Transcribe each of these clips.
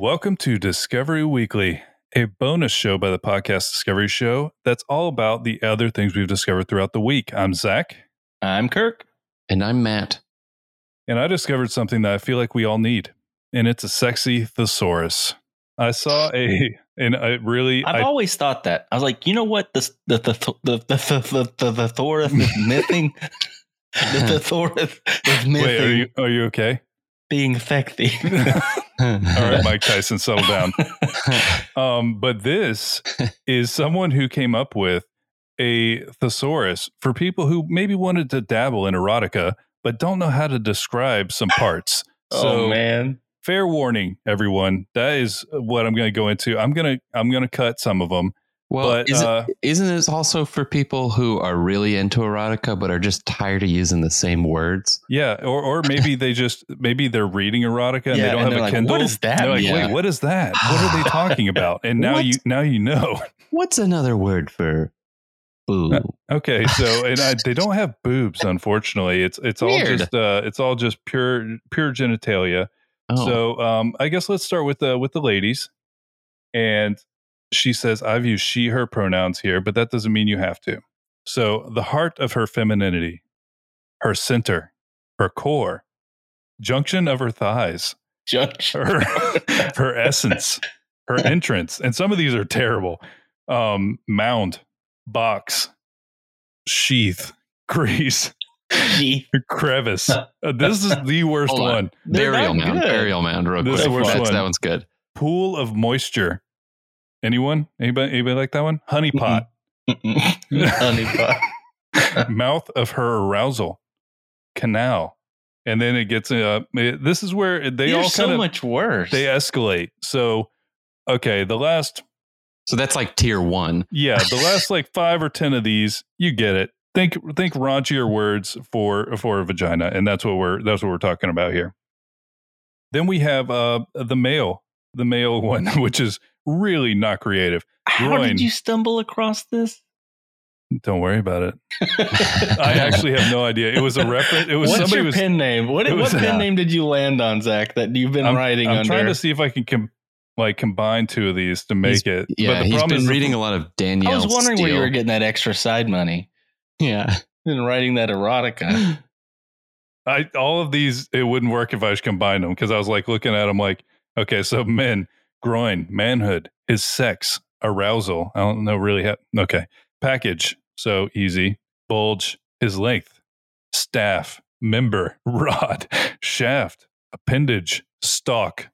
Discovery Weekly. Welcome to Discovery Weekly, a bonus show by the podcast Discovery Show that's all about the other things we've discovered throughout the week. I'm Zach, I'm Kirk. And I'm Matt. and I discovered something that I feel like we all need, and it's a sexy thesaurus. I saw a, and I really, I've I, always thought that. I was like, you know what? The the the the the the the, the Thor is mything. The, the Thor is wait, are you, are you okay? Being sexy. All right, Mike Tyson, settle down. Um, but this is someone who came up with a thesaurus for people who maybe wanted to dabble in erotica, but don't know how to describe some parts. oh man. fair warning, everyone. That is what I'm going to go into. I'm gonna I'm gonna cut some of them, well, but isn't, uh, isn't this also for people who are really into erotica but are just tired of using the same words? yeah, or or maybe they just maybe they're reading erotica and Yeah, they don't and have a like, Kindle. What is that They're like, mean?" wait, what is that? What are they talking about? And now you now you know. What's another word for boo? Uh, Okay, so and I, they don't have boobs, unfortunately. It's it's all just uh, it's all just pure pure genitalia. oh, So um, I guess let's start with the with the ladies. And she says, "I've used she her pronouns here, but that doesn't mean you have to." So the heart of her femininity, her center, her core, junction of her thighs, Judge. her her essence, her entrance, and some of these are terrible. Um, mound, box, sheath, crease, Gee, crevice. Uh, this is the worst on. one. they're burial mound. good. Burial mound, real This quick. is the worst That's- one. That one's good. pool of moisture. Anyone? Anybody? Anybody like that one? Honey pot. Honey pot. Mouth of her arousal. Canal. And then it gets. Uh, it- this is where they They're all so kind of much worse. they escalate. So, okay, the last So that's like tier one. yeah, the last like five or ten of these, you get it. Think think raunchier words for for a vagina, and that's what we're that's what we're talking about here. Then we have uh the male, the male one, which is really not creative. How groin. did you stumble across this? Don't worry about it. I actually have no idea. It was a reference. It was What's somebody your was. pen name? What, it was- what pen name did you land on, Zach? That you've been I'm, writing I'm under? trying to see if I can com- like combine two of these to make it. Yeah, but the he's problem been is reading a lot of Danielle. I was wondering where you were getting that extra side money Yeah. and writing that erotica. I all of these it wouldn't work if I just combined them because I was like looking at them like okay, so men, groin, manhood, his sex, arousal. I don't know really how. Okay, package, so easy. Bulge, his length, staff, member, rod, shaft, appendage, stalk.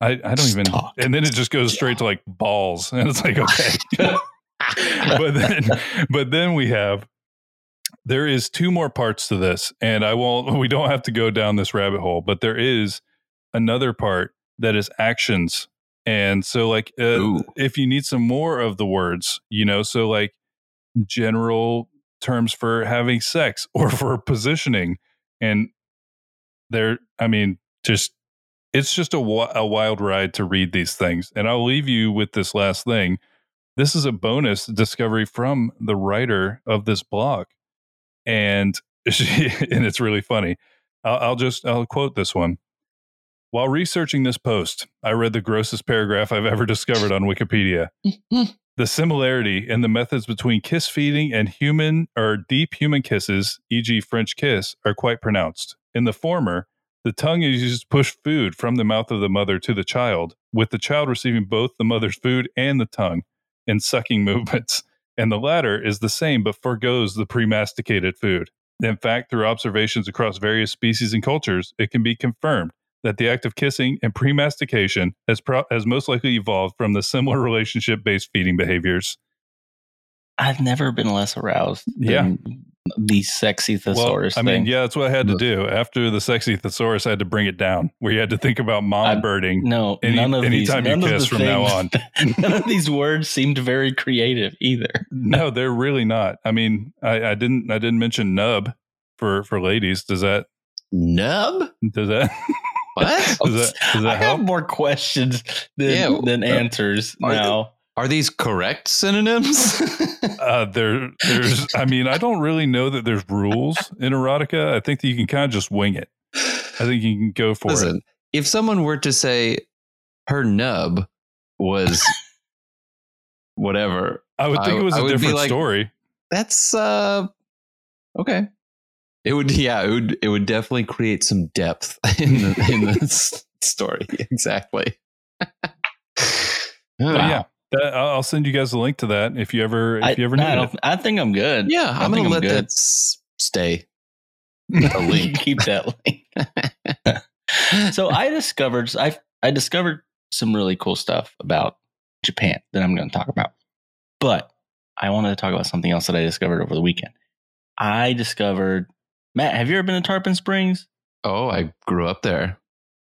I, I don't even. And then it just goes straight to like balls, and it's like okay. but then but then we have there is two more parts to this and i won't we don't have to go down this rabbit hole but there is another part that is actions. And so like uh, if you need some more of the words you know so like general terms for having sex or for positioning. And there i mean just it's just a, a wild ride to read these things. And i'll leave you with this last thing. This is a bonus discovery from the writer of this blog. And she, and it's really funny. I'll, I'll just i'll quote this one while researching this post i read the grossest paragraph i've ever discovered on wikipedia. The similarity in the methods between kiss feeding and human or deep human kisses e.g french kiss are quite pronounced. In the former the tongue is used to push food from the mouth of the mother to the child with the child receiving both the mother's food and the tongue in sucking movements, and the latter is the same but forgoes the pre-masticated food. In fact, through observations across various species and cultures, it can be confirmed that the act of kissing and pre-mastication has, pro- has most likely evolved from the similar relationship-based feeding behaviors. I've never been less aroused Yeah. than these sexy thesaurus well, I mean, things. yeah, that's what I had to do after the sexy thesaurus. I had to bring it down, where you had to think about mom I- birding. No, Any- none of these. anytime you None of kiss the from now things- none of these words seemed very creative either. No, they're really not. I mean, I, I didn't. I didn't mention nub for for ladies. Does that Nub? does that What? does that does I that have more questions than, Yeah, than uh, answers are they- now. Are these correct synonyms? Uh, there, there's. I mean, I don't really know that there's rules in erotica. I think that you can kind of just wing it. I think you can go for it. If someone were to say her nub was whatever, I would think I- it was I a different like- story. that's uh okay. It would yeah, it would it would definitely create some depth in the in this story. Exactly. But uh, yeah, that, I'll I'll send you guys a link to that if you ever if I, you ever I, need it. I think I'm good. Yeah, I I'm think gonna let good. that s- stay. A link. keep that link. so I discovered I I discovered some really cool stuff about Japan that I'm going to talk about. But I wanted to talk about something else that I discovered over the weekend. I discovered Matt, have you ever been to Tarpon Springs? Oh, I grew up there.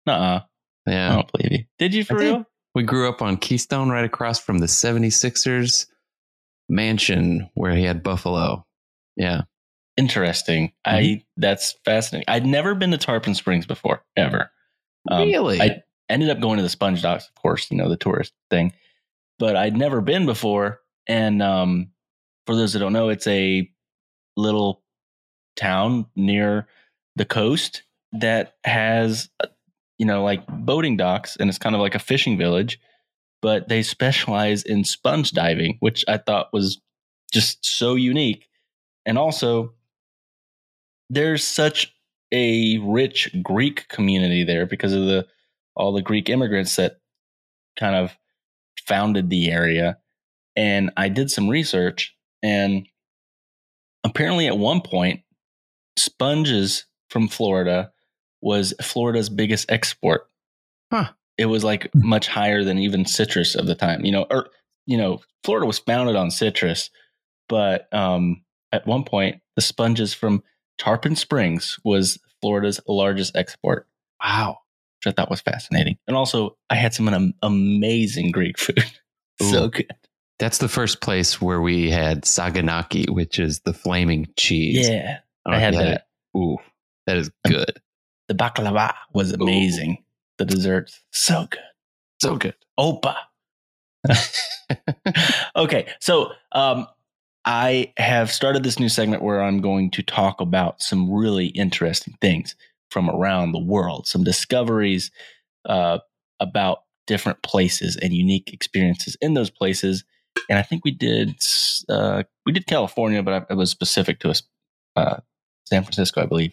Nuh-uh. I don't believe you. Did you for I did. real? We grew up on Keystone right across from the 76ers mansion where he had Buffalo. Yeah. Interesting. I that's fascinating. I'd never been to Tarpon Springs before, ever. Um, really? I ended up going to the Sponge Docks, of course, you know, the tourist thing. But I'd never been before. And um, for those that don't know, it's a little town near the coast that has, you know, like boating docks, and it's kind of like a fishing village. But they specialize in sponge diving, which I thought was just so unique. And also, there's such a rich Greek community there because of the all the Greek immigrants that kind of founded the area. And I did some research, and apparently, at one point, sponges from Florida was Florida's biggest export. Huh. It was like much higher than even citrus of the time. You know, or you know, Florida was founded on citrus, but um, at one point, the sponges from Tarpon Springs was Florida's largest export wow. which I thought was fascinating. And also, I had some am- amazing Greek food. so Ooh. good. That's the first place where we had saganaki, which is the flaming cheese. Yeah, don't I had that. it. Ooh, that is good. The baklava was amazing. The desserts, so good. So good. Opa. okay, so um, I have started this new segment where I'm going to talk about some really interesting things from around the world, some discoveries uh, about different places and unique experiences in those places. And I think we did uh, we did California, but it was specific to us, uh, San Francisco, I believe.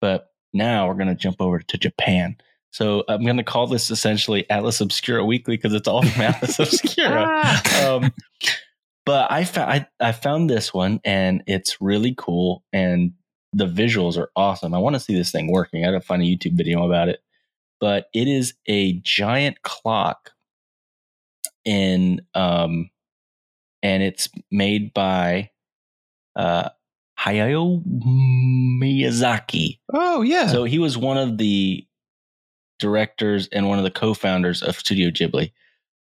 But now we're going to jump over to Japan. So I'm going to call this essentially Atlas Obscura Weekly because it's all from Atlas Obscura. um, but I found I, I found this one and it's really cool and the visuals are awesome. I want to see this thing working. I got to find a YouTube video about it. But it is a giant clock in um and it's made by uh Hayao Miyazaki. Oh yeah. So he was one of the directors and one of the co-founders of Studio Ghibli.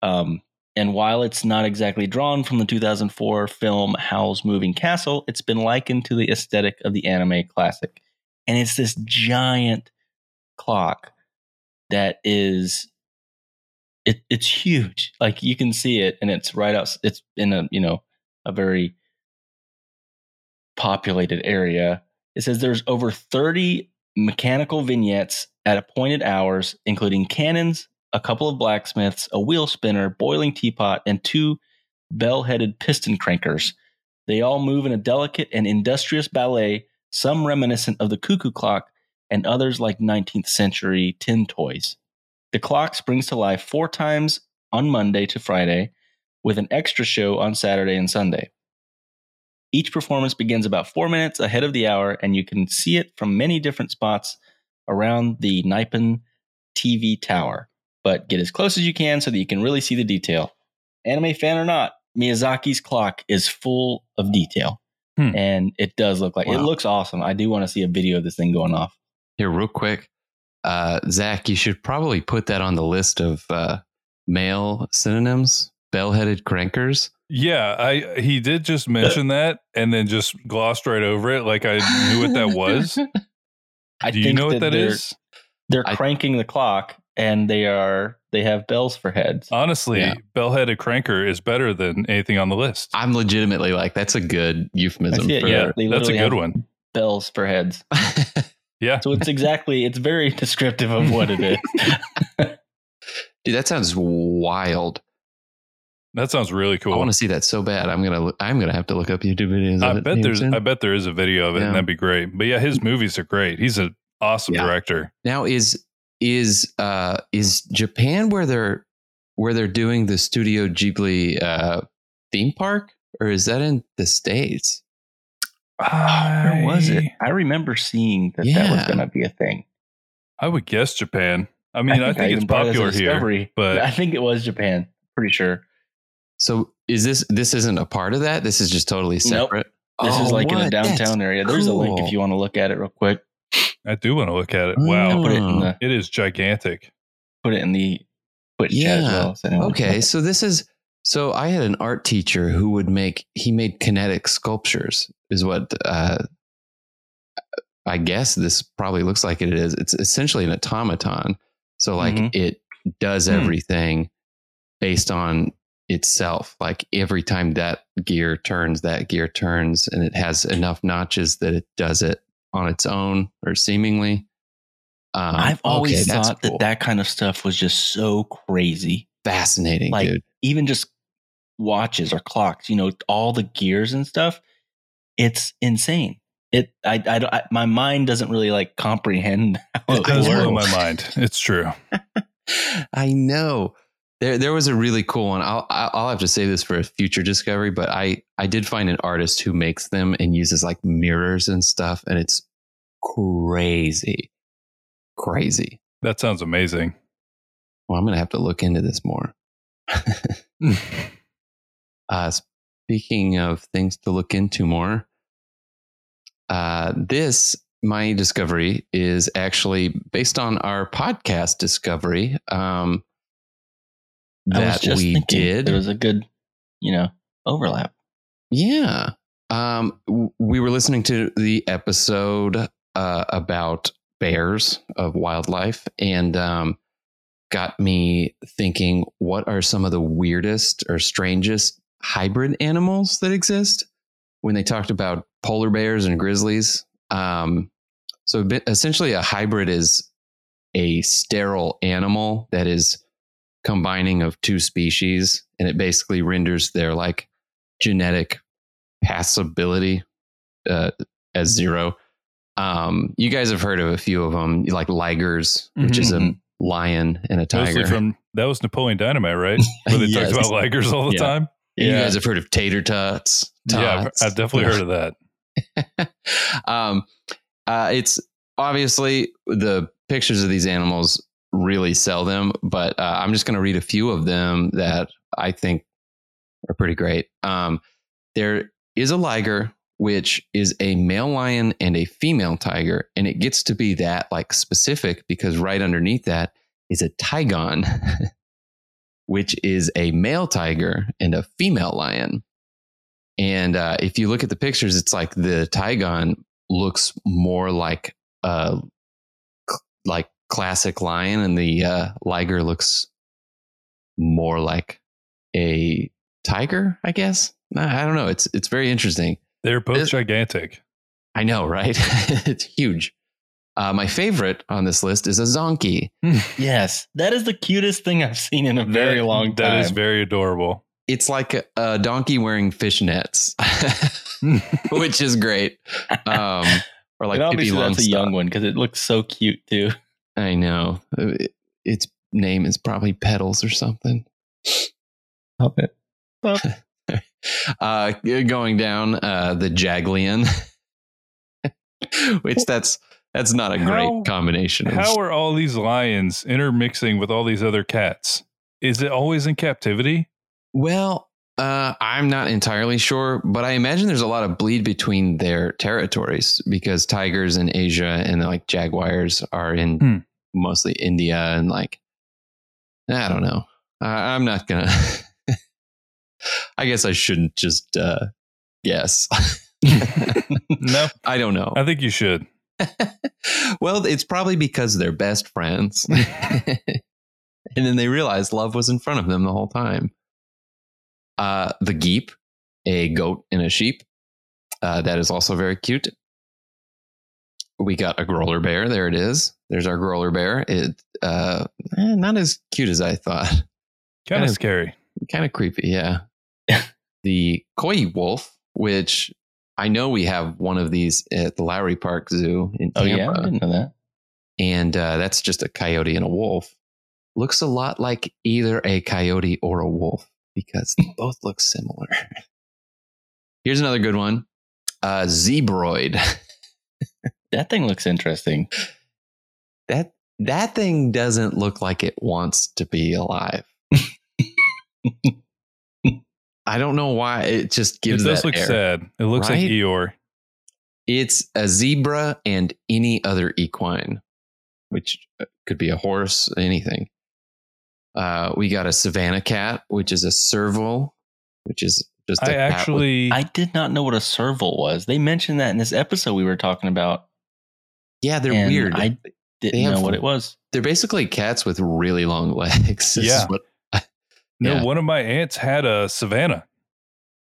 Um, and while it's not exactly drawn from the 2004 film Howl's Moving Castle, it's been likened to the aesthetic of the anime classic. And it's this giant clock that is it, it's huge. Like you can see it and it's right out it's in a, you know, a very populated area. It says there's over 30 mechanical vignettes at appointed hours, including cannons, a couple of blacksmiths, a wheel spinner, boiling teapot, and two bell headed piston crankers. They all move in a delicate and industrious ballet, some reminiscent of the cuckoo clock, and others like 19th century tin toys. The clock springs to life four times on Monday to Friday, with an extra show on Saturday and Sunday. Each performance begins about four minutes ahead of the hour, and you can see it from many different spots around the Nippon TV tower. But get as close as you can so that you can really see the detail. Anime fan or not, Miyazaki's clock is full of detail. Hmm. And it does look like it looks awesome. I do want to see a video of this thing going off. Here, real quick, uh, Zach, you should probably put that on the list of uh, male synonyms. Bell-headed crankers. Yeah, I he did just mention that and then just glossed right over it like I knew what that was. I Do you know what that they're, is? They're I- cranking the clock and they are they have bells for heads. Honestly, Yeah. bell-headed cranker is better than anything on the list. I'm legitimately like that's a good euphemism I see it, for yeah. They That's a good have one. Bells for heads. Yeah. So it's exactly, it's very descriptive of what it is. Dude, that sounds wild. That sounds really cool. I want to see that so bad. I'm gonna look, I'm gonna have to look up YouTube videos. I of it bet here there's soon. I bet there is a video of it Yeah. and that'd be great. But yeah, his movies are great. He's an awesome Yeah. director. now is is uh is Japan where they're where they're doing the Studio Ghibli uh theme park or is that in the states? Where was it? I remember seeing that that was going to be a thing. I would guess Japan. I mean, I think, it's even brought it as a popular here. but- I think it was Japan. Pretty sure. So is this this isn't a part of that? This is just totally Nope. separate. This is Oh, like in a what? That's downtown area. There's a link if you want to look at it real quick. I do want to look at it. Oh. Wow. Put it in the It is gigantic. put it in the Twitch chat as Yeah. well. so anyone Okay, so this is so I had an art teacher who would make he made kinetic sculptures is what uh I guess this probably looks like it is. It's essentially an automaton. So like Mhm. it does Hmm. everything based on itself. Like every time that gear turns, that gear turns and it has enough notches that it does it on its own or seemingly. Um, I've always okay, thought cool. that that kind of stuff was just so crazy. fascinating, like dude. even just watches or clocks, you know, all the gears and stuff. It's insane. It, I, I, don't- I my mind doesn't really like comprehend how It it does blow works. my mind. It's true. I know. There, there was a really cool one. I'll, I'll I'll have to save this for a future discovery, but I, I did find an artist who makes them and uses like mirrors and stuff, and it's crazy, crazy. That sounds amazing. Well, I'm gonna have to look into this more. Uh, speaking of things to look into more, uh, this my discovery is actually based on our podcast discovery um, that just we thinking did. There was a good, you know, overlap. Yeah. Um, we were listening to the episode uh, about bears of wildlife and um, got me thinking what are some of the weirdest or strangest hybrid animals that exist when they talked about polar bears and grizzlies. Um, so essentially, a hybrid is a sterile animal that is combining of two species, and it basically renders their like genetic passability uh, as zero. Um, you guys have heard of a few of them, like ligers, which is a Mhm. lion and a tiger. from that was Napoleon Dynamite, right? Where they Yes. talked about ligers all the Yeah. time. You guys have heard of tater tots. Yeah, I've. I've definitely heard of that. um, uh, it's obviously the pictures of these animals really sell them, but uh, I'm just going to read a few of them that I think are pretty great. Um, there is a liger, which is a male lion and a female tiger, and it gets to be that like specific because right underneath that is a tigon, which is a male tiger and a female lion. And uh, if you look at the pictures, it's like the tigon looks more like uh like classic lion, and the uh, liger looks more like a tiger. I guess I I don't know. It's it's very interesting. They're both This- gigantic. I know, right? it's huge. Uh, my favorite on this list is a zonkey. Yes, that is the cutest thing I've seen in a very That- long time. That is very adorable. It's like a, a donkey wearing fishnets, which is great. Um, or like and obviously that's a young one because it looks so cute too. I know. It- its name is probably Petals or something. Stop it. Uh, going down uh, the Jaglion, which that's that's not a great combination. Of, How are all these lions intermixing with all these other cats? Is it always in captivity? well, uh, I'm not entirely sure, but I imagine there's a lot of bleed between their territories because tigers in Asia and like jaguars are in Hmm. mostly India and like I don't know. I, I'm not gonna. I guess I shouldn't just uh, guess. No, I don't know. I think you should. well, it's probably because they're best friends. and then they realized love was in front of them the whole time. Uh, the geep, a goat and a sheep. Uh, that is also very cute. we got a grolar bear. There it is. There's our grolar bear. It uh, eh, not as cute as I thought. Kind of- scary. Kind of creepy, yeah. the coywolf, which I know we have one of these at the Lowry Park Zoo in Tampa. Oh yeah, I didn't know that. and uh, that's just a coyote and a wolf. Looks a lot like either a coyote or a wolf because they both look similar. Here's another good one: uh, zebroid. That thing looks interesting. that that thing doesn't look like it wants to be alive. I don't know why it just It gives does that look air. sad. It looks Right? like Eeyore. It's a zebra and any other equine, which uh, could be a horse, anything. Uh, we got a savannah cat, which is a serval, which is just a I cat with- actually, I did not know what a serval was. They mentioned that in this episode we were talking about. yeah, they're and weird. I didn't They have- know what it was. they're basically cats with really long legs. This is Yeah. no, one of my aunts had a Savannah.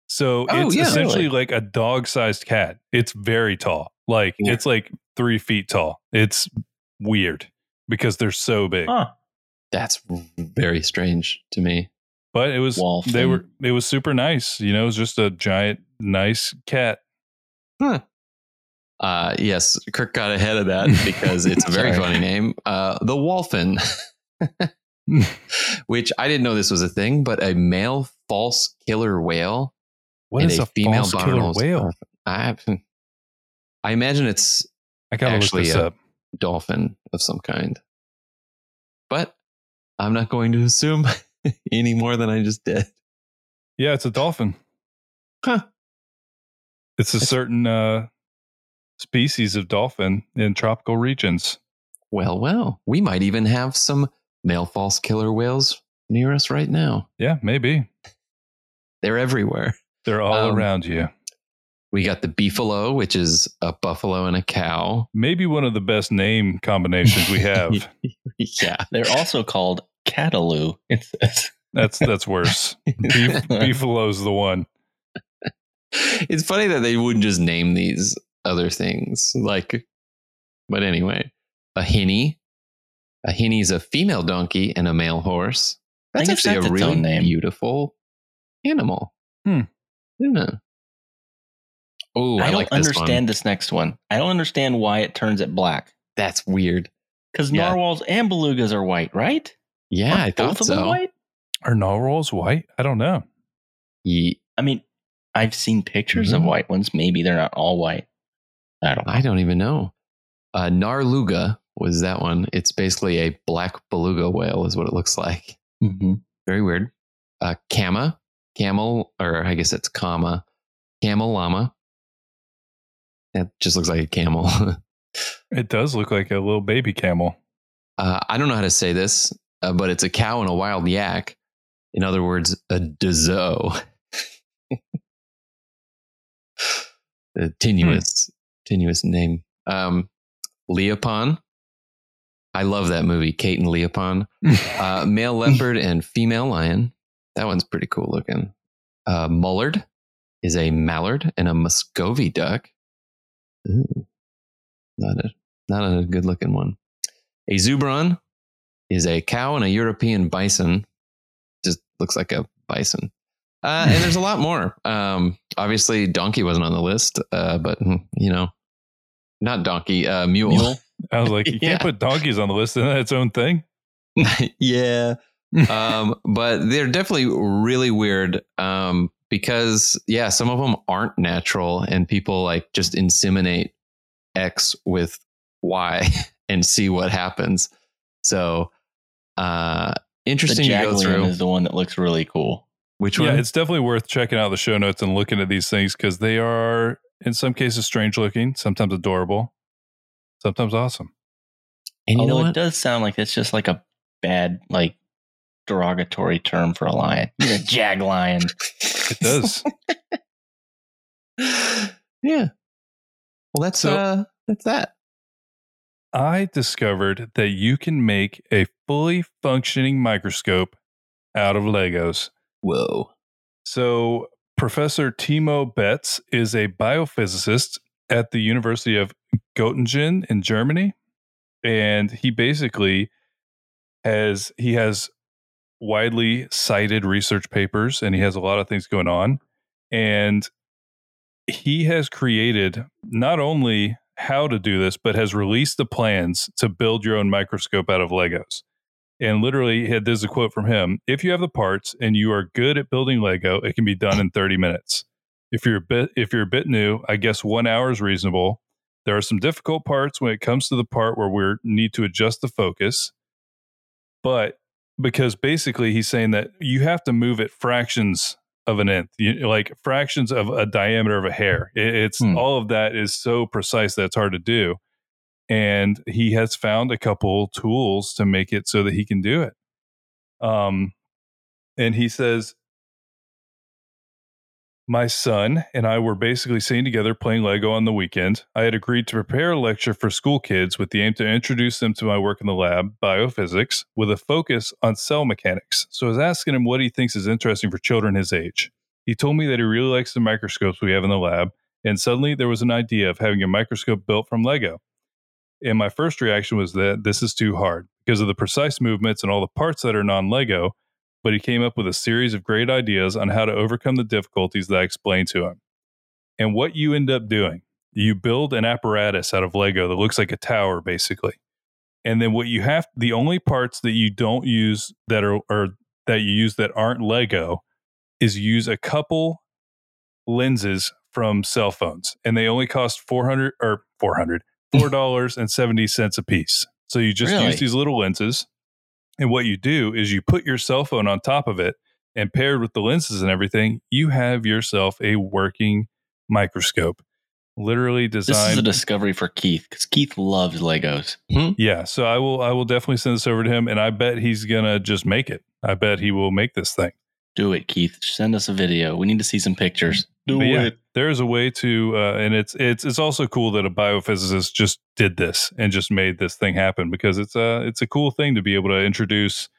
So Oh, it's yeah, essentially really? like a dog sized cat. It's very tall. Like Yeah. it's like three feet tall. It's weird because they're so big. Huh. That's very strange to me. But it was Wolf they were it was super nice. You know, it was just a giant nice cat. Uh, yes, Kirk got ahead of that because it's a very funny name. Uh, the Wholphin, which I didn't know this was a thing, but a male false killer whale What and is a, a, female false killer whale? I, I imagine it's I gotta actually look this a- up. dolphin of some kind, but I'm not going to assume any more than I just did. Yeah, it's a dolphin. Huh. It's a certain uh, species of dolphin in tropical regions. Well, well, we might even have some male false killer whales near us right now. Yeah, maybe They're everywhere. they're all Um, around you. We got the beefalo, which is a buffalo and a cow. Maybe one of the best name combinations we have. yeah. They're also called cattalo. It says. That's that's worse. Beef, Beefalo's the one. It's funny that they wouldn't just name these other things. Like, but anyway, a hinny. A hinny's a female donkey and a male horse. That's actually that's a its really name. beautiful animal. Hmm. Yeah. Oh, I, I don't like this understand one. this next one. I don't understand why it turns it black. That's weird. Because Yeah. narwhals and belugas are white, right? Yeah, I Aren't thought both of them so. white? Are narwhals white? I don't know. Ye- I mean, I've seen pictures of Mhm. white ones. Maybe they're not all white. I don't know. I don't even know. Uh, Narluga was that one. It's basically a black beluga whale, is what it looks like. Mhm. Very weird. Uh, Cama, camel, or I guess it's comma, camel llama. That just looks like a camel. It does look like a little baby camel. uh, I don't know how to say this, uh, but it's a cow and a wild yak. In other words, a dezo. a tenuous, tenuous name. Um, Leopon. I love that movie, Kate and Leopon. Uh, male leopard and female lion. That one's pretty cool looking. Uh, Mullard is a mallard and a Muscovy duck. Ooh, not a not a good looking one. A zubron is a cow and a European bison. Just looks like a bison. Uh, and there's a lot more. Um, obviously, donkey wasn't on the list, uh, but hmm, you know, not donkey, uh, mule. Mule? I was like, you Yeah. can't put donkeys on the list. Isn't that its own thing? yeah. um, but they're definitely really weird um, because, yeah, some of them aren't natural and people like just inseminate X with Y and see what happens. So, uh, The interesting to go through. is the one that looks really cool. Which Yeah, one? it's definitely worth checking out the show notes and looking at these things because they are, in some cases, strange looking, sometimes adorable, sometimes awesome. and you know Although it does sound like it's just like a bad, like derogatory term for a lion. You're a jag lion. It does. yeah. Well, that's So- uh, that's that. I discovered that you can make a fully functioning microscope out of Legos. Whoa. So, Professor Timo Betz is a biophysicist at the University of Göttingen in Germany, and he basically has he has widely cited research papers and he has a lot of things going on and he has created not only how to do this but has released the plans to build your own microscope out of legos. And literally this is a quote from him if you have the parts and you are good at building lego it can be done in 30 minutes. If you're a bit if you're a bit new i guess one hour is reasonable. There are some difficult parts when it comes to the part where we need to adjust the focus but because basically he's saying that you have to move it fractions of an nth, you, like fractions of a diameter of a hair. It, it's hmm. all of that is so precise that it's hard to do. And he has found a couple tools to make it so that he can do it. Um, and he says my son and I were basically sitting together playing Lego on the weekend. I had agreed to prepare a lecture for school kids with the aim to introduce them to my work in the lab, biophysics, with a focus on cell mechanics. So I was asking him what he thinks is interesting for children his age. He told me that he really likes the microscopes we have in the lab, and suddenly there was an idea of having a microscope built from Lego. And my first reaction was that this is too hard because of the precise movements and all the parts that are non Lego but he came up with a series of great ideas on how to overcome the difficulties that I explained to him. And what you end up doing, you build an apparatus out of Lego that looks like a tower, basically. And then what you have, the only parts that you don't use that are, or that you use that aren't Lego is use a couple lenses from cell phones. And they only cost 400 or 400, $4.70 a piece. So you just really? use these little lenses and what you do is you put your cell phone on top of it and paired with the lenses and everything, you have yourself a working microscope. Literally designed. This is a discovery for Keith because Keith loves Legos. Hmm? Yeah, so I will. I will definitely send this over to him, and I bet he's gonna just make it. I bet he will make this thing. Do it, Keith. Send us a video. We need to see some pictures. Do but it. Yeah, there's a way to, uh, and it's it's it's also cool that a biophysicist just did this and just made this thing happen because it's a it's a cool thing to be able to introduce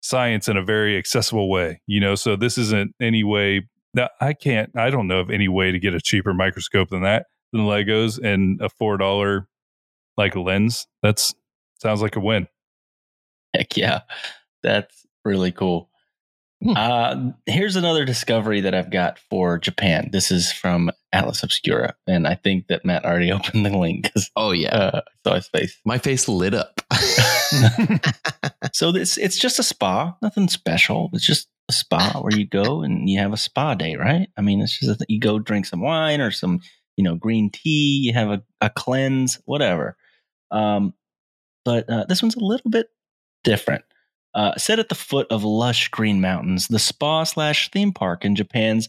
science in a very accessible way. You know, so this isn't any way that I can't. I don't know of any way to get a cheaper microscope than that than Legos and a four dollar like lens. That's sounds like a win. Heck yeah, that's really cool. Uh, here's another discovery that I've got for Japan. This is from Atlas Obscura, and I think that Matt already opened the link. Oh yeah, uh, I saw his face. My face lit up. so this it's just a spa, nothing special. It's just a spa where you go and you have a spa day, right? I mean, it's just that you go drink some wine or some, you know, green tea. You have a, a cleanse, whatever. Um, but uh, this one's a little bit different. Uh, set at the foot of lush green mountains, the spa slash theme park in Japan's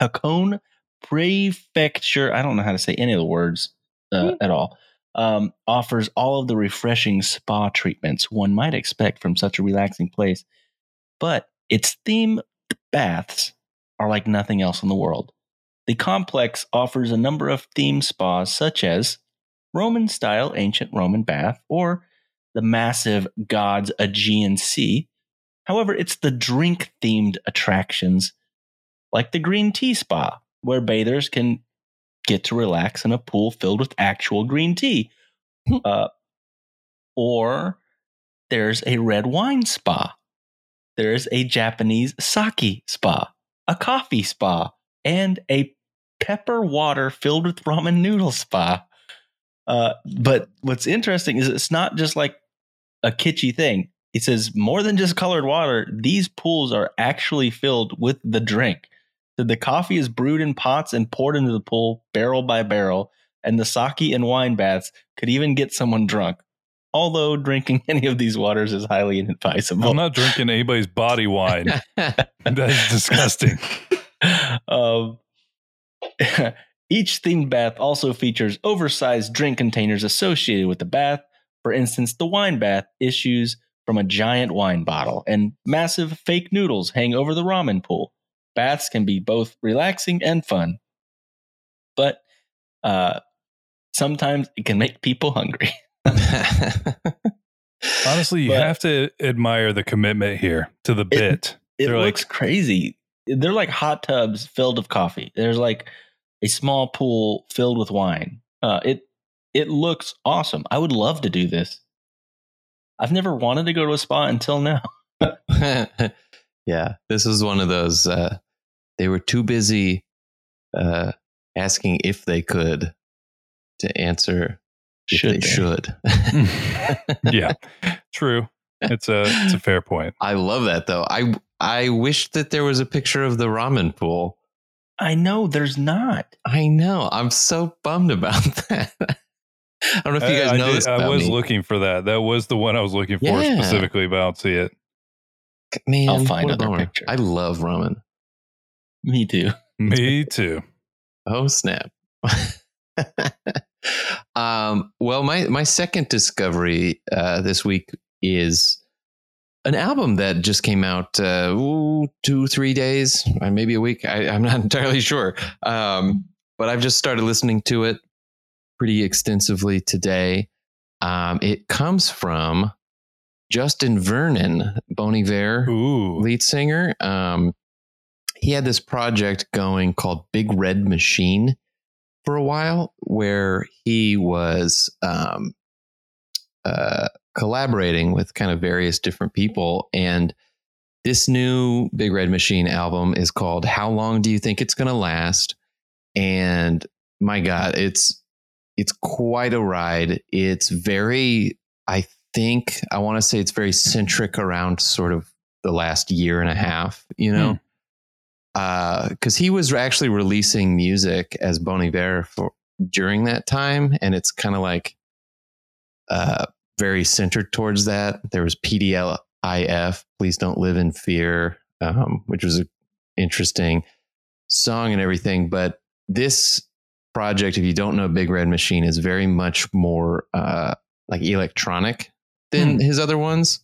Hakone Prefecture, I don't know how to say any of the words uh, mm. at all, um, offers all of the refreshing spa treatments one might expect from such a relaxing place. But its theme baths are like nothing else in the world. The complex offers a number of theme spas, such as Roman style ancient Roman bath or the massive God's Aegean Sea. However, it's the drink themed attractions like the green tea spa, where bathers can get to relax in a pool filled with actual green tea. Hmm. uh, or there's a red wine spa. There's a Japanese sake spa, a coffee spa, and a pepper water filled with ramen noodle spa. Uh, but what's interesting is it's not just like a kitschy thing. It says more than just colored water. These pools are actually filled with the drink. So the coffee is brewed in pots and poured into the pool barrel by barrel, and the sake and wine baths could even get someone drunk. Although drinking any of these waters is highly inadvisable. I'm not drinking anybody's body wine. that is disgusting. Um, each themed bath also features oversized drink containers associated with the bath. For instance, the wine bath issues from a giant wine bottle, and massive fake noodles hang over the ramen pool. Baths can be both relaxing and fun, but uh, sometimes it can make people hungry. Honestly, you but have to admire the commitment here to the bit. It, it looks like, crazy. They're like hot tubs filled with coffee. There's like a small pool filled with wine. Uh, it it looks awesome. I would love to do this. I've never wanted to go to a spa until now. yeah, this is one of those. Uh, they were too busy uh, asking if they could to answer if Should they they? should. yeah, true. It's a it's a fair point. I love that though. I I wish that there was a picture of the ramen pool. I know there's not. I know. I'm so bummed about that. I don't know if you guys I, I know did- this. I was me. looking for that. That was the one I was looking for Yeah. specifically, but I don't see it. Man, I'll find what a other bummer. I love ramen. Me too. Me too. Oh snap! um, well, my my second discovery uh, this week is an album that just came out uh, ooh, two three days, uh, maybe a week. I, I'm not entirely sure, um, but I've just started listening to it pretty extensively today. Um, it comes from Justin Vernon, Bon Iver Ooh. lead singer. Um, he had this project going called Big Red Machine for a while, where he was um, uh, collaborating with kind of various different people. And this new Big Red Machine album is called "How Long Do You Think It's Gonna Last?" And my God, it's it's quite a ride. It's very, I think, I want to say it's very centric around sort of the last year and a half, you know, uh because he was actually releasing music as Bon Iver for during that time, and it's kind of like uh, very centered towards that. There was PDLIF, Please Don't Live in Fear, um, which was an interesting song and everything, but this project, if you don't know Big Red Machine, is very much more uh, like electronic than Hmm. his other ones.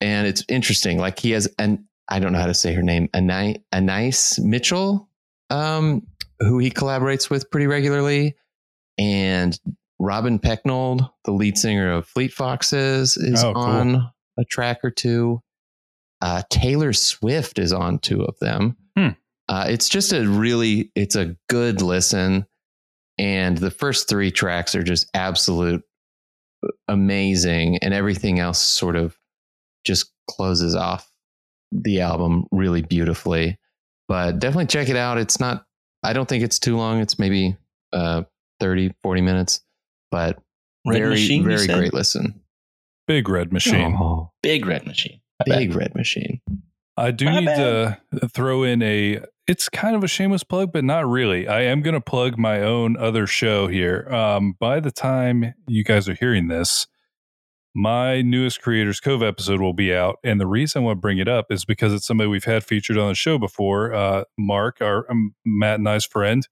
And it's interesting. Like he has an I don't know how to say her name, Anais, Anais Mitchell, um, who he collaborates with pretty regularly, and Robin Pecknold, the lead singer of Fleet Foxes, is Oh, cool. on a track or two. Uh, Taylor Swift is on two of them. Hmm. Uh, it's just a really, it's a good listen, and the first three tracks are just absolute amazing, and everything else sort of just closes off the album really beautifully. But definitely check it out. It's not, I don't think it's too long. It's maybe uh, 30, 40 minutes, but Red very, Machine, you very great listen. Big red machine. Oh, Big Red Machine. I bet. big red machine. I do My need to throw in a. It's kind of a shameless plug, but not really. I am going to plug my own other show here. Um, by the time you guys are hearing this, my newest Creators Cove episode will be out, and the reason I want to bring it up is because it's somebody we've had featured on the show before. Uh, Mark, our um, Matt and I's friend,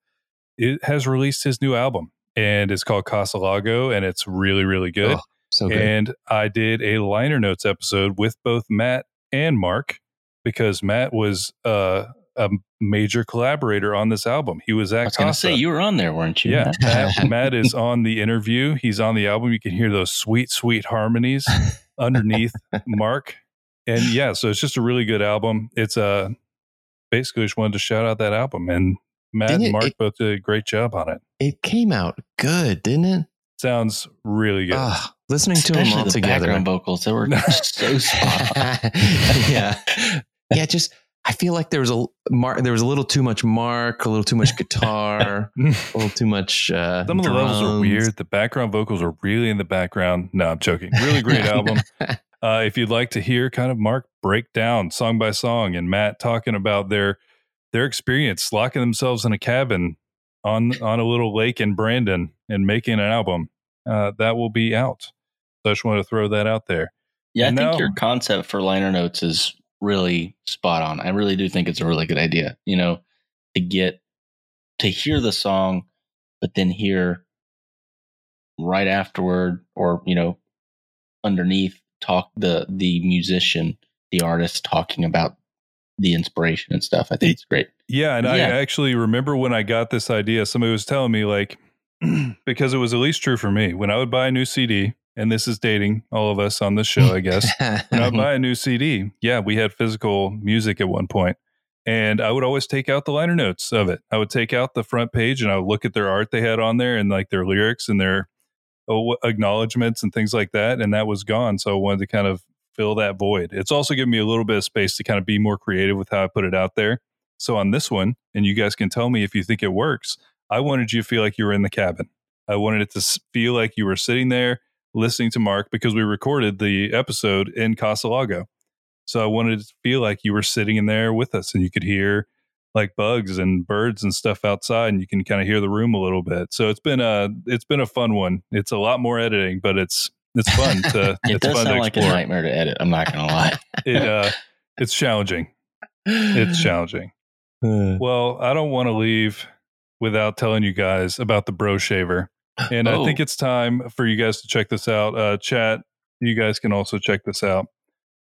it has released his new album, and it's called Casalago, and it's really, really good. Oh, So good. And I did a liner notes episode with both Matt and Mark because Matt was uh, a major collaborator on this album. He was at I was going to say, you were on there, weren't you? yeah, Matt, Matt is on the interview. He's on the album. You can hear those sweet, sweet harmonies underneath Mark. And yeah, so it's just a really good album. It's uh, basically just wanted to shout out that album. And Matt Didn't and Mark it- both did a great job on it. it came out good, didn't it? Sounds really good. Ah, listening to Especially them all the together. background vocals. They were so spot yeah, yeah. Just I feel like there was a Mark. There was a little too much Mark, a little too much guitar, a little too much. Uh, Some of the levels are weird. The background vocals are really in the background. No, I'm joking. Really great album. Uh, if you'd like to hear kind of Mark break down song by song and Matt talking about their their experience locking themselves in a cabin on on a little lake in Brandon and making an album, uh, that will be out. So I just want to throw that out there. Yeah, I No. think your concept for liner notes is really spot on. I really do think it's a really good idea. You know, to get to hear the song, but then hear right afterward, or you know, underneath talk the the musician, the artist talking about the inspiration and stuff. I think it's great. Yeah, and I actually remember when I got this idea, somebody was telling me like because it was at least true for me. When I would buy a new CD, and this is dating all of us on this show, I guess. when I buy a new CD, yeah, we had physical music at one point, and I would always take out the liner notes of it. I would take out the front page and I would look at their art they had on there and like their lyrics and their oh, acknowledgments and things like that. And that was gone. So I wanted to kind of fill that void. It's also given me a little bit of space to kind of be more creative with how I put it out there. So on this one, and you guys can tell me if you think it works, I wanted you to feel like you were in the cabin. I wanted it to feel like you were sitting there listening to Mark because we recorded the episode in Casa Lago. So I wanted it to feel like you were sitting in there with us and you could hear like bugs and birds and stuff outside and you can kind of hear the room a little bit. So it's been a it's been a fun one. It's a lot more editing, but it's it's fun to it it's does fun sound to like a explore. nightmare to edit. I'm not gonna lie. It uh it's challenging. It's challenging. Well, I don't want to leave without telling you guys about the Bro Shaver. And I Oh. think it's time for you guys to check this out. Uh, chat, you guys can also check this out.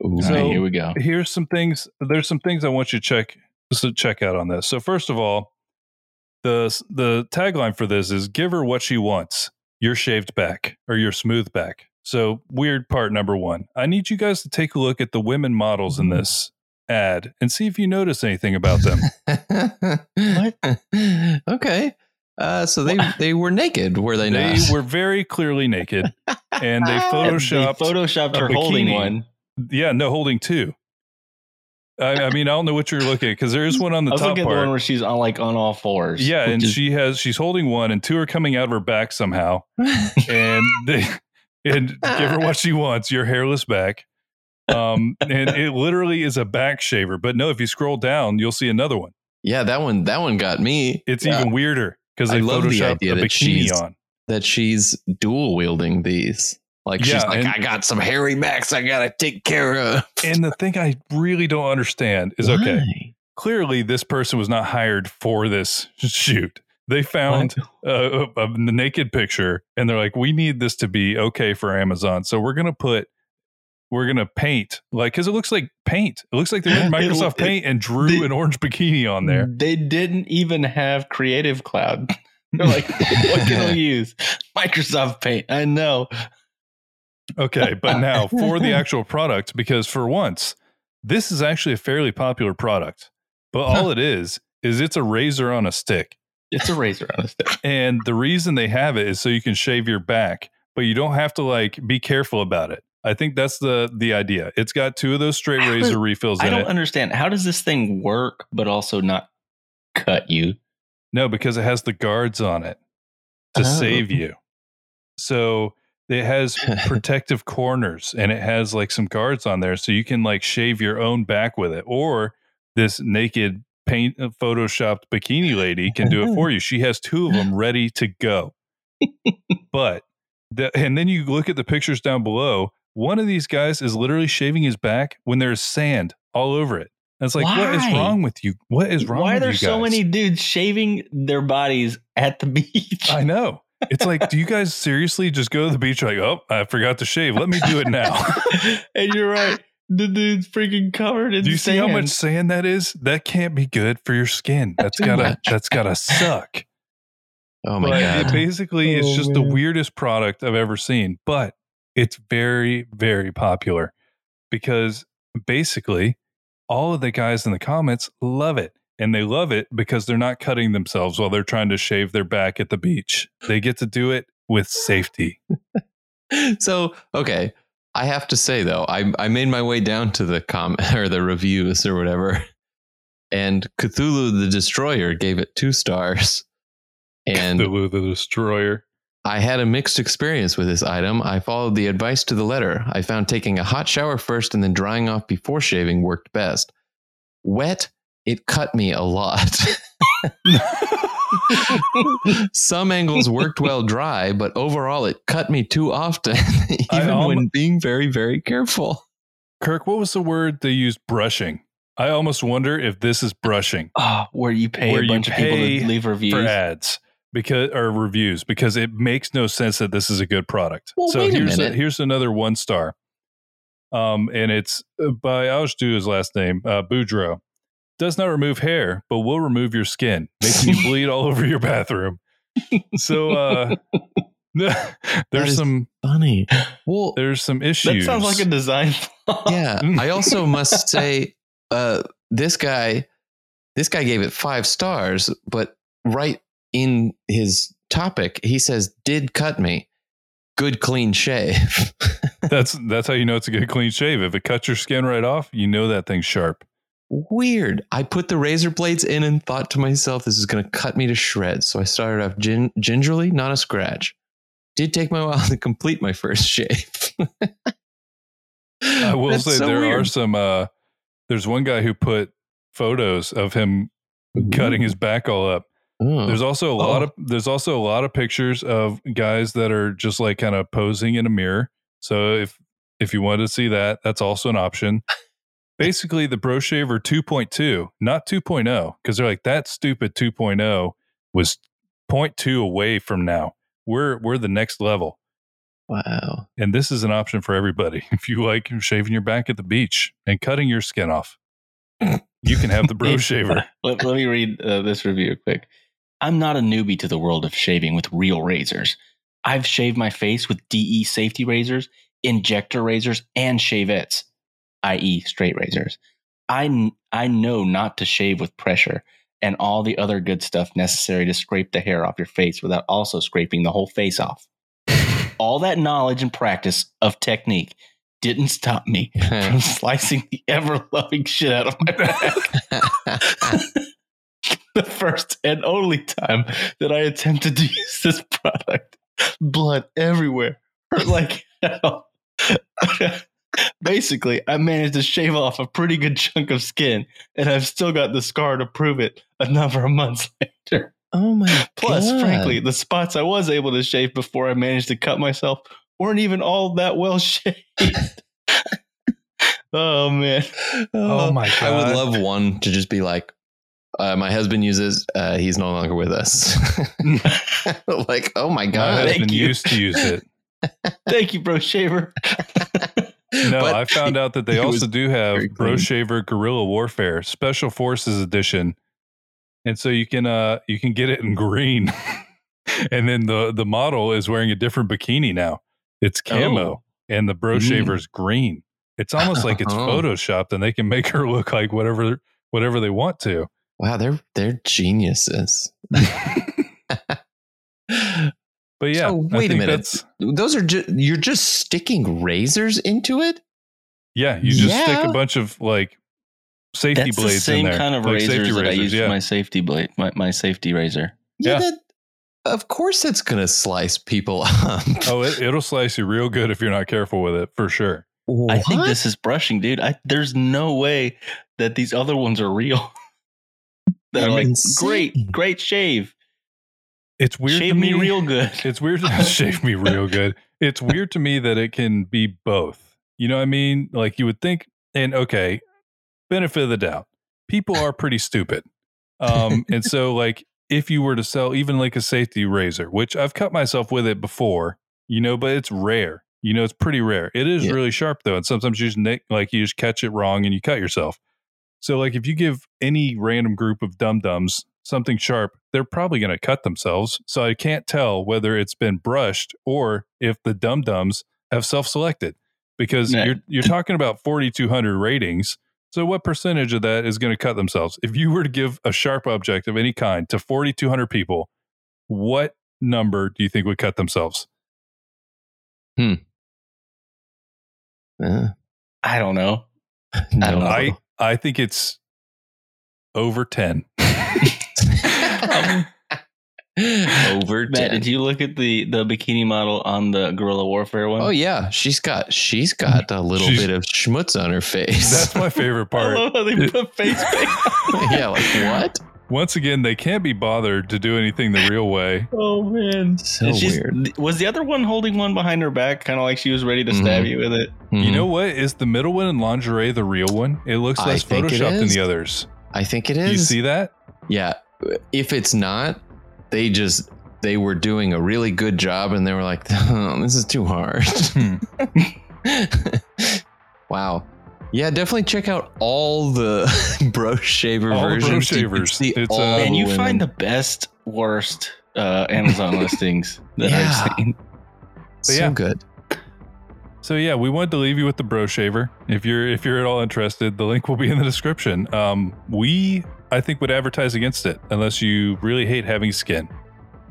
Ooh. So- right, here we go. Here's some things. There's some things I want you to check to check out on this. So first of all, the the tagline for this is "Give her what she wants." Your shaved back or your smooth back. So weird part number one. I need you guys to take a look at the women models in this ad and see if you notice anything about them. What? okay. Uh, so they they were naked, were they, They not? were very clearly naked, and they photoshopped. they photoshopped a her holding one. yeah, no, holding two. I, I mean, I don't know what you're looking at because there is one on the I top at the one part. where she's on like on all fours. Yeah, and is- she has she's holding one, and two are coming out of her back somehow, and they and give her what she wants, your hairless back. Um, and it literally is a back shaver. But no, if you scroll down, you'll see another one. yeah, that one that one got me. It's Yeah. even weirder because I love the idea a that bikini she's- on. that she's dual wielding these. Like she's like, and- I got some hairy backs I gotta take care of. And the thing I really don't understand is okay. Clearly this person was not hired for this shoot. They found a, a, a naked picture and they're like, we need this to be okay for Amazon. So we're going to put, we're going to paint like, cause it looks like paint. It looks like they It- Microsoft it- Paint and drew the- an orange bikini on there. They didn't even have Creative Cloud. They're like, what can we use? Microsoft Paint. I know. Okay. But now for the actual product, because for once, this is actually a fairly popular product, but all it is, is it's a razor on a stick. It's a razor on a stick. And the reason they have it is so you can shave your back, but you don't have to like be careful about it. I think that's the the idea. It's got two of those straight How razor does- refills I don't it. understand. How does this thing work, but also not cut you? No, because it has the guards on it to Oh. save you. So it has protective corners and it has like some guards on there so you can like shave your own back with it or this naked paint uh, photoshopped bikini lady can do it for you she has two of them ready to go but the, and then you look at the pictures down below one of these guys is literally shaving his back when there's sand all over it and it's like what is wrong with you what is wrong with you? Why are there so many dudes shaving their bodies at the beach? I know. It's like, do you guys seriously just go to the beach like, oh, I forgot to shave. Let me do it now. and you're right. The dude's freaking covered in do you see how much sand. sand that is? That can't be good for your skin. That's gotta much. that's gotta suck. Oh my but god. it basically is Oh, just the weirdest product I've ever seen. But it's very, very popular because basically all of the guys in the comments love it. And they love it because they're not cutting themselves while they're trying to shave their back at the beach. They get to do it with safety. so okay i have to say though i i made my way down to the comment or the reviews or whatever and cthulhu the destroyer gave it two stars. And Cthulhu the Destroyer. i had a mixed experience with this item. I followed the advice to the letter. I found taking a hot shower first and then drying off before shaving worked best. Wet it cut me a lot Some angles worked well dry, but overall it cut me too often, even almo- when being very, very careful. Kirk, what was the word they used? Brushing. I almost wonder if this is brushing Oh, where you pay Where a you bunch of people pay to leave reviews. for ads because or reviews because it makes no sense that this is a good product. Well, so wait a here's here's another one star. Um, and it's uh, by I'll just do his last name, uh, Boudreaux. Does not remove hair, but will remove your skin, making you bleed all over your bathroom. So uh, there's some Funny. Well, there's some issues. That sounds like a design flaw. yeah. I also must say, uh, this guy this guy gave it five stars, but right in his topic, he says, "Did cut me, good clean shave." That's that's how you know it's a good clean shave. If it cuts your skin right off, you know that thing's sharp. Weird. I put the razor blades in and thought to myself, "This is going to cut me to shreds." So I started off gin- gingerly, not a scratch. Did take my while to complete my first shave. I will That's say so there are some. uh There's one guy who put photos of him cutting his back all up. Oh. There's also a lot Oh. of there's also a lot of pictures of guys that are just like kind of posing in a mirror. So if if you wanted to see that, that's also an option. Basically, the Bro Shaver 2.2, not 2.0, because they're like that stupid 2.0 was 0.2 away from now. We're we're the next level, wow. and this is an option for everybody. If you like shaving your back at the beach and cutting your skin off, you can have the Bro Shaver. let, let me read uh, this review quick. I'm not a newbie to the world of shaving with real razors. I've shaved my face with DE safety razors, injector razors, and shavettes, i.e., straight razors. I, I know not to shave with pressure and all the other good stuff necessary to scrape the hair off your face without also scraping the whole face off. all that knowledge and practice of technique didn't stop me from slicing the ever loving shit out of my back the first and only time that I attempted to use this product. Blood everywhere. Hurt like hell. Basically, I managed to shave off a pretty good chunk of skin, and I've still got the scar to prove it a number of months later. oh my Plus, God. frankly, the spots I was able to shave before I managed to cut myself weren't even all that well shaved. oh, man. Oh my God. I would love one to just be like, uh, my husband uses, uh, he's no longer with us. like, oh my My God. Thank husband you. used to use it. Thank you, bro shaver. No, But I found out that they also do have very Bro. Shaver Guerrilla Warfare Special Forces Edition, and so you can uh you can get it in green, and then the the model is wearing a different bikini now. It's camo, Oh. and the Bro Mm. Green. It's almost like it's Oh. photoshopped, and they can make her look like whatever whatever they want to. Wow, they're they're geniuses. But yeah, So, I wait a minute. Those are just you're just sticking razors into it. Yeah, you just stick a bunch of like safety That's the blades same in there, kind of like razors safety that I use yeah. for my safety blade, my, my safety razor. Yeah, Yeah. That, of course it's gonna slice people up. Oh, it, it'll slice you real good if you're not careful with it, for sure. I think this is brushing, dude. I, there's no way that these other ones are real. They're like insane. great, great shave. It's weird shave to me me. real good. It's weird to shave me real good. It's weird to me that it can be both. You know what I mean? Like you would think, and okay, benefit of the doubt. People are pretty stupid. Um, and so like if you were to sell even like a safety razor, which I've cut myself with it before, you know, but it's rare. You know, it's pretty rare. It is Yeah. really sharp though, and sometimes you just nick, like you just catch it wrong and you cut yourself. So like if you give any random group of dum dums something sharp, they're probably going to cut themselves. So I can't tell whether it's been brushed or if the dum dums have self selected because Yeah. you're you're talking about 4200 ratings. So what percentage of that is going to cut themselves? If you were to give a sharp object of any kind to 4200 people, what number do you think would cut themselves? Uh, I don't know. I don't know. I I think it's over 10. Over Matt, 10. did you look at the the bikini model on the guerrilla warfare one? Oh yeah, she's got she's got a little She's- bit of schmutz on her face. That's my favorite I part. love how they put face paint. yeah, like what? Once again, they can't be bothered to do anything the real way. oh man, So weird. Was the other one holding one behind her back, kind of like she was ready to stab Mhm. you with it? You Mhm. know what? Is the middle one in lingerie the real one? It looks less photoshopped than the others. I think it is. Do you see that? Yeah. If it's not, they just they were doing a really good job and they were like, oh, this is too hard. Hmm. wow. Yeah, definitely check out all the bro shaver All versions. Bro You can Shavers. see It's, all uh, Man, the you women. find the best, worst uh, Amazon listings that Yeah. I've seen. so yeah. good. So yeah, we wanted to leave you with the bro shaver. If you're if you're at all interested, the link will be in the description. Um, we I think would advertise against it unless you really hate having skin.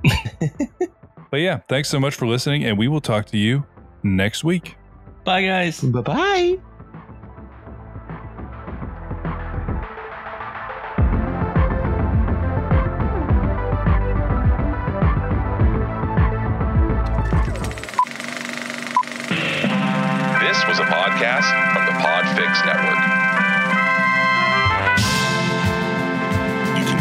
but yeah, thanks so much for listening, and we will talk to you next week. Bye, guys. Bye bye. This was a podcast from the Podfix Network.